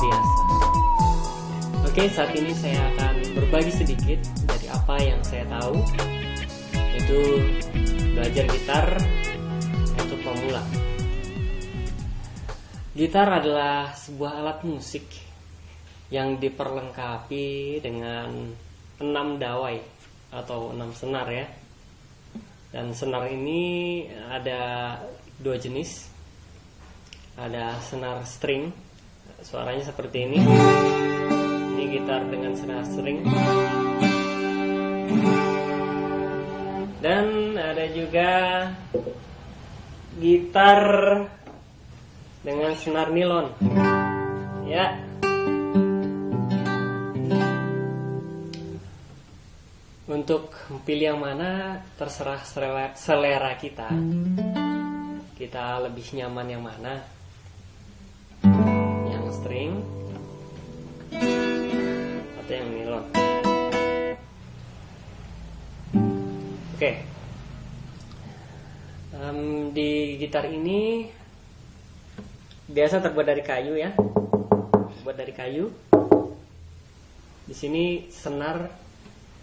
biasa. Oke, saat ini saya akan berbagi sedikit dari apa yang saya tahu, yaitu belajar gitar untuk pemula. Gitar adalah sebuah alat musik yang diperlengkapi dengan enam dawai atau enam senar ya. Dan senar ini ada dua jenis. Ada senar string, suaranya seperti ini. Ini gitar dengan senar string. Dan ada juga gitar dengan senar nilon. Ya. Untuk pilih yang mana terserah selera kita. Kita lebih nyaman yang mana? String atau yang nilon? Oke. Em, di gitar ini biasa terbuat dari kayu ya. Terbuat dari kayu. Di sini senar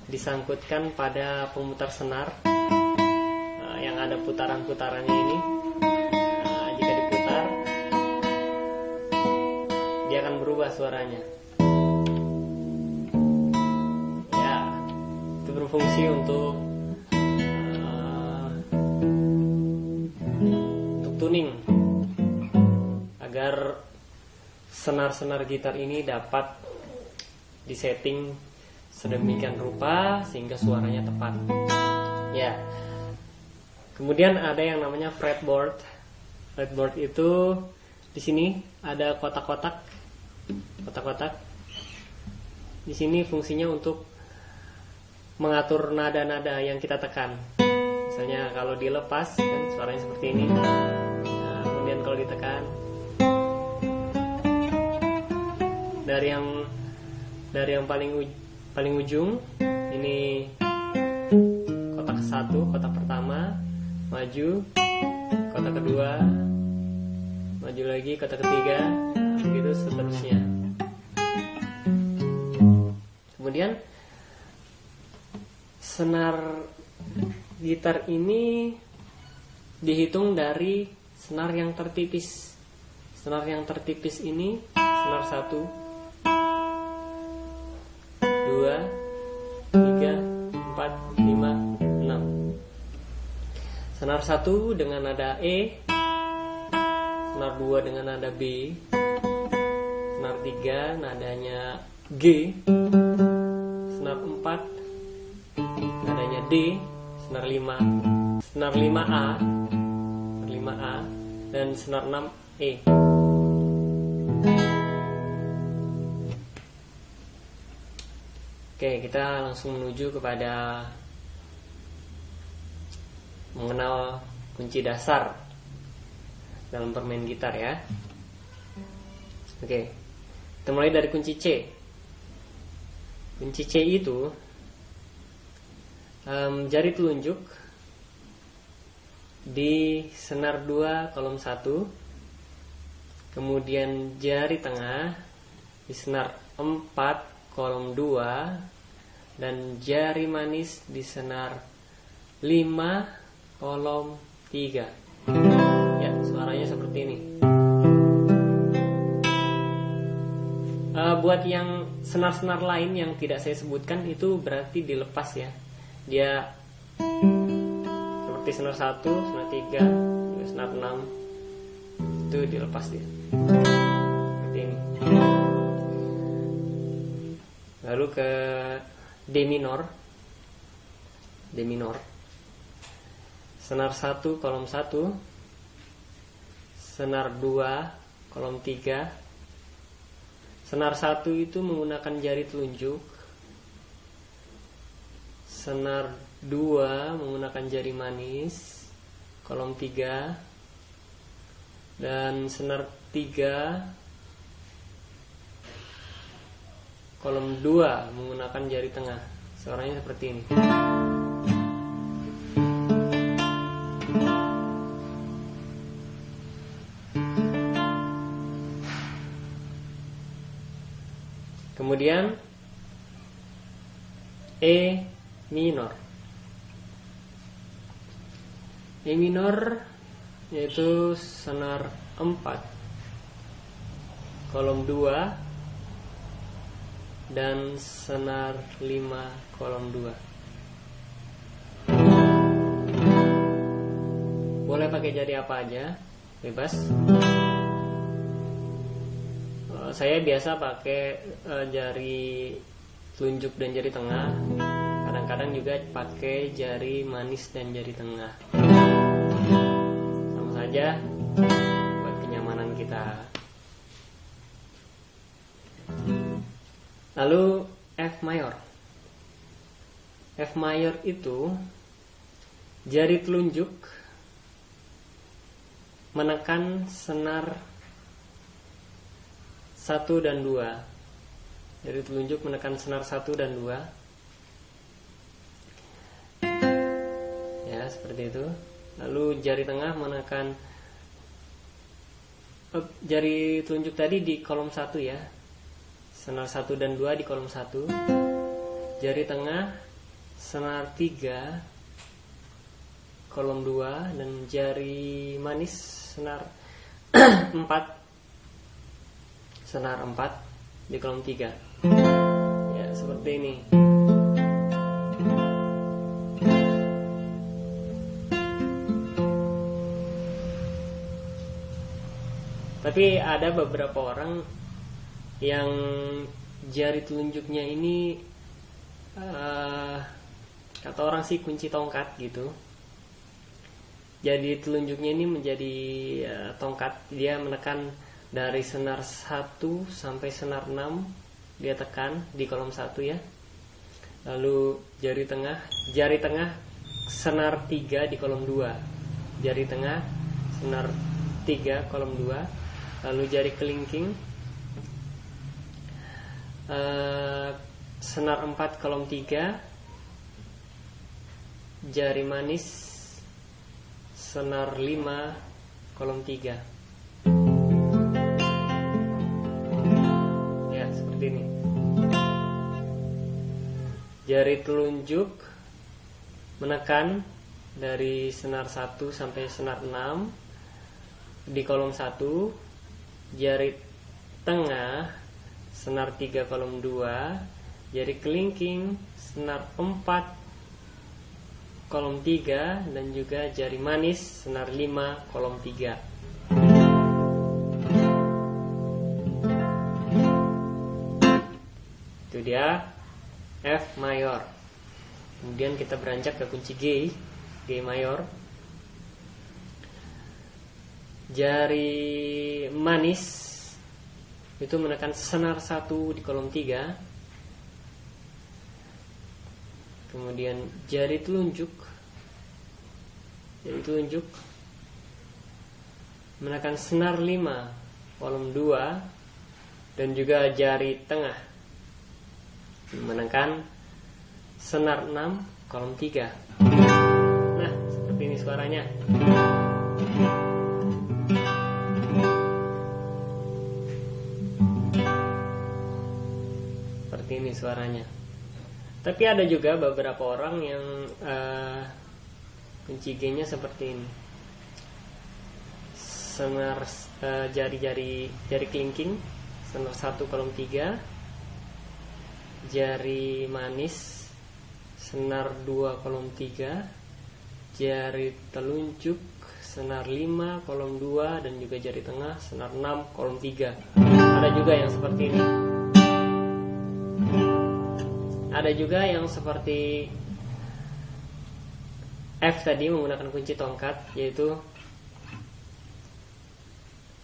disangkutkan pada pemutar senar uh, yang ada putaran-putarannya ini. Berubah suaranya. Ya, itu berfungsi untuk uh, untuk tuning agar senar-senar gitar ini dapat disetting sedemikian rupa sehingga suaranya tepat. Ya. Kemudian ada yang namanya fretboard. Fretboard itu di sini ada kotak-kotak. Kotak-kotak. Di sini fungsinya untuk mengatur nada-nada yang kita tekan. Misalnya kalau dilepas kan suaranya seperti ini. Nah, kemudian kalau ditekan dari yang dari yang paling paling ujung ini kotak satu kotak pertama maju kotak kedua maju lagi kotak ketiga begitu seterusnya kemudian senar gitar ini dihitung dari senar yang tertipis senar yang tertipis ini senar satu dua, tiga, empat, lima, enam. Senar satu dengan nada E, senar dua dengan nada B, senar tiga nadanya G, senar empat nadanya D, senar lima, senar lima A, senar lima A, dan senar enam E. Oke, kita langsung menuju kepada mengenal kunci dasar dalam permain gitar ya. Oke, kita mulai dari kunci C. Kunci C itu um, jari telunjuk di senar 2 kolom 1 kemudian jari tengah di senar 4 kolom 2 dan jari manis di senar 5 kolom 3 ya suaranya seperti ini buat yang senar-senar lain yang tidak saya sebutkan itu berarti dilepas ya. Dia seperti senar 1, senar 3, senar 6 itu dilepas dia. Seperti ini. Lalu ke D minor. D minor. Senar 1 kolom 1 senar 2 kolom 3 senar 1 itu menggunakan jari telunjuk senar 2 menggunakan jari manis kolom 3 dan senar 3 kolom 2 menggunakan jari tengah. Suaranya seperti ini. Kemudian E minor. E minor yaitu senar 4 kolom 2 dan senar 5 kolom 2 boleh pakai jari apa aja? Bebas eh, saya biasa pakai uh, jari telunjuk dan jari tengah kadang-kadang juga pakai jari manis dan jari tengah saja buat kenyamanan kita. Lalu F mayor. F mayor itu jari telunjuk menekan senar satu dan dua. Jari telunjuk menekan senar satu dan dua. Ya, seperti itu lalu jari tengah menekan eh, jari telunjuk tadi di kolom satu ya senar satu dan dua di kolom satu jari tengah senar tiga kolom dua dan jari manis senar empat senar empat di kolom tiga. Ya seperti ini. Tapi ada beberapa orang yang jari telunjuknya ini uh, kata orang sih kunci tongkat gitu. Jadi telunjuknya ini menjadi uh, tongkat. Dia menekan dari senar 1 sampai senar 6 dia tekan di kolom 1 ya. Lalu jari tengah, jari tengah senar 3 di kolom 2. Jari tengah senar 3 kolom 2 lalu jari kelingking uh, senar 4 kolom 3 jari manis senar 5 kolom 3 jari telunjuk menekan dari senar 1 sampai senar 6 di kolom 1 jari tengah senar 3 kolom 2 jari kelingking senar 4 kolom 3 dan juga jari manis senar 5 kolom 3 itu dia F mayor. Kemudian kita beranjak ke kunci G G mayor. Jari manis itu menekan senar satu di kolom tiga. Kemudian jari telunjuk jari telunjuk. Menekan senar lima kolom dua. Dan juga jari tengah menekan senar 6 kolom 3 nah seperti ini suaranya seperti ini suaranya. Tapi ada juga beberapa orang yang uh, kunci G-nya seperti ini. Senar uh, jari-jari jari kelingking senar satu kolom tiga jari manis senar dua kolom tiga. Jari telunjuk senar 5 kolom 2 dan juga jari tengah senar 6 kolom 3 ada juga yang seperti ini. Ada juga yang seperti F tadi menggunakan kunci tongkat yaitu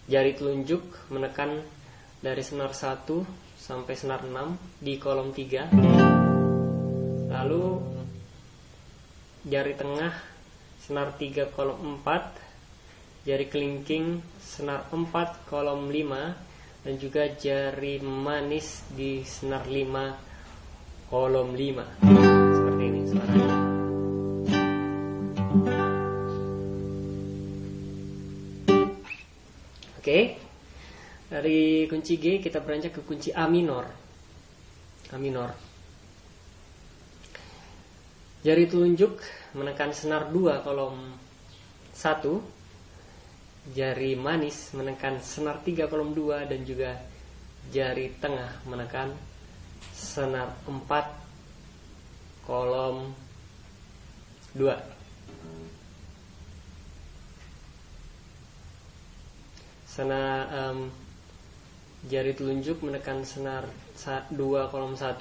jari telunjuk menekan dari senar 1 sampai senar 6 di kolom 3 lalu jari tengah senar 3 kolom 4 jari kelingking senar 4 kolom 5 dan juga jari manis di senar 5 kolom 5 seperti ini suaranya. Oke dari kunci G kita beranjak ke kunci A minor A minor. Jari telunjuk menekan senar 2 kolom 1. Jari manis menekan senar 3 kolom 2 dan juga jari tengah menekan senar 4 kolom 2. Sana um, jari telunjuk menekan senar 2 kolom 1,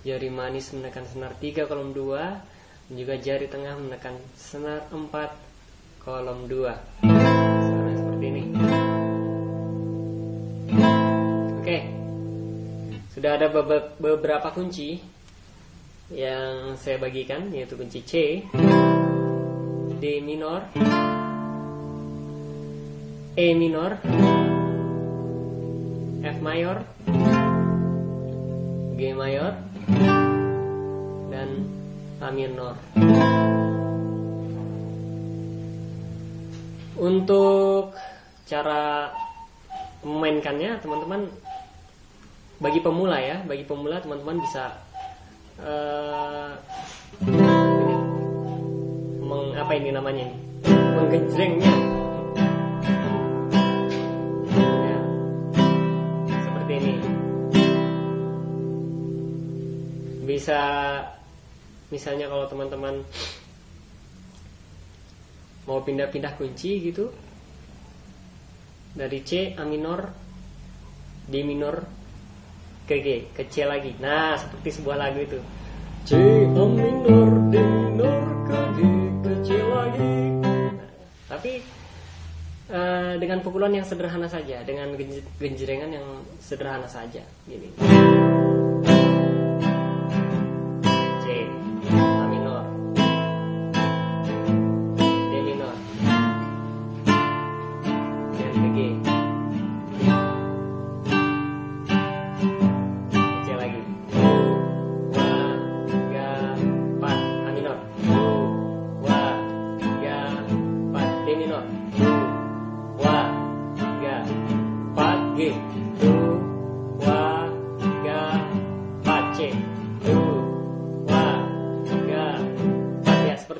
jari manis menekan senar 3 kolom 2, dan juga jari tengah menekan senar 4 kolom 2. Sekarang seperti ini. Oke. Sudah ada beberapa kunci yang saya bagikan yaitu kunci C, D minor, E minor, F mayor, G mayor, dan A minor. Untuk cara memainkannya, teman-teman, bagi pemula ya, bagi pemula teman-teman bisa uh, meng, apa ini namanya, menggenjrengnya bisa misalnya kalau teman-teman mau pindah-pindah kunci gitu dari C A minor D minor ke G ke C lagi. Nah seperti sebuah lagu itu. C A minor D minor ke G ke C lagi. Nah, tapi uh, dengan pukulan yang sederhana saja dengan genjrengan yang sederhana saja gini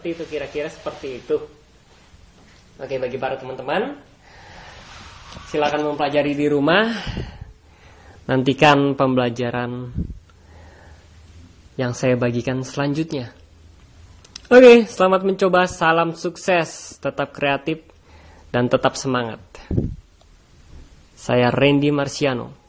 seperti itu kira-kira seperti itu. Oke bagi para teman-teman silakan mempelajari di rumah. Nantikan pembelajaran yang saya bagikan selanjutnya. Oke selamat mencoba. Salam sukses. Tetap kreatif dan tetap semangat saya Randy Marciano